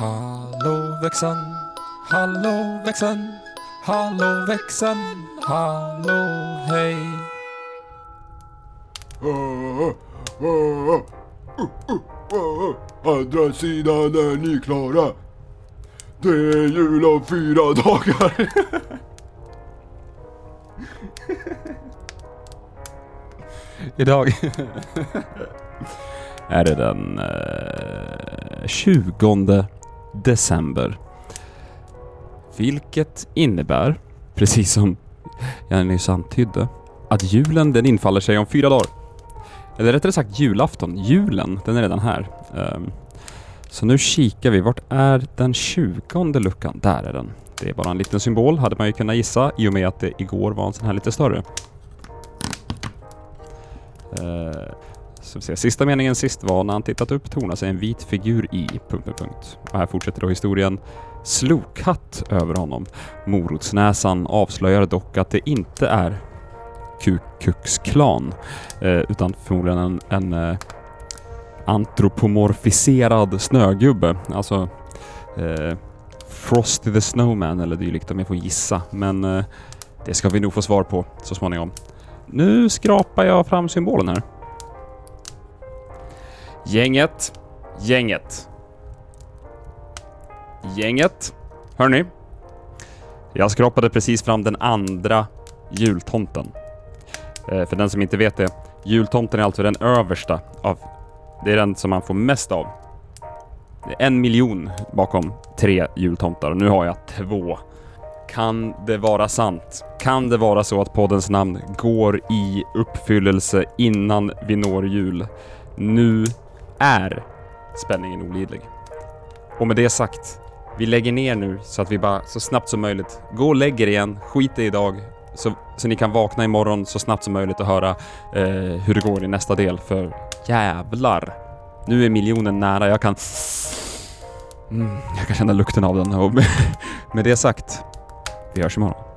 Hallå växeln, hallå växeln, hallå växeln, hallå hej. Andra sidan är ni klara. Det är jul om fyra dagar. Idag är det den eh, 20 december. Vilket innebär, precis som jag nyss antydde, att julen den infaller sig om fyra dagar. Eller rättare sagt julafton. Julen, den är redan här. Um, så nu kikar vi. Vart är den 20 luckan? Där är den. Det är bara en liten symbol, hade man ju kunnat gissa i och med att det igår var en sån här lite större. Uh, så vi ser. Sista meningen sist var när han tittat upp tornar sig en vit figur i... Punkt, punkt, punkt. Och här fortsätter då historien. Slokhatt över honom. Morotsnäsan avslöjar dock att det inte är Ku Klan, eh, utan förmodligen en, en eh, antropomorfiserad snögubbe. Alltså eh, Frosty the Snowman eller dylikt om jag får gissa. Men eh, det ska vi nog få svar på så småningom. Nu skrapar jag fram symbolen här. Gänget. Gänget. Gänget. Hörni. Jag skrapade precis fram den andra jultomten. Eh, för den som inte vet det, jultomten är alltså den översta av... Det är den som man får mest av. Det är en miljon bakom tre jultomtar och nu har jag två. Kan det vara sant? Kan det vara så att poddens namn går i uppfyllelse innan vi når jul? Nu är spänningen olidlig. Och med det sagt, vi lägger ner nu så att vi bara så snabbt som möjligt, gå och lägg er igen, skit i idag, så, så ni kan vakna imorgon så snabbt som möjligt och höra eh, hur det går i nästa del, för jävlar! Nu är miljonen nära, jag kan... Mm, jag kan känna lukten av den och med, med det sagt, vi hörs imorgon.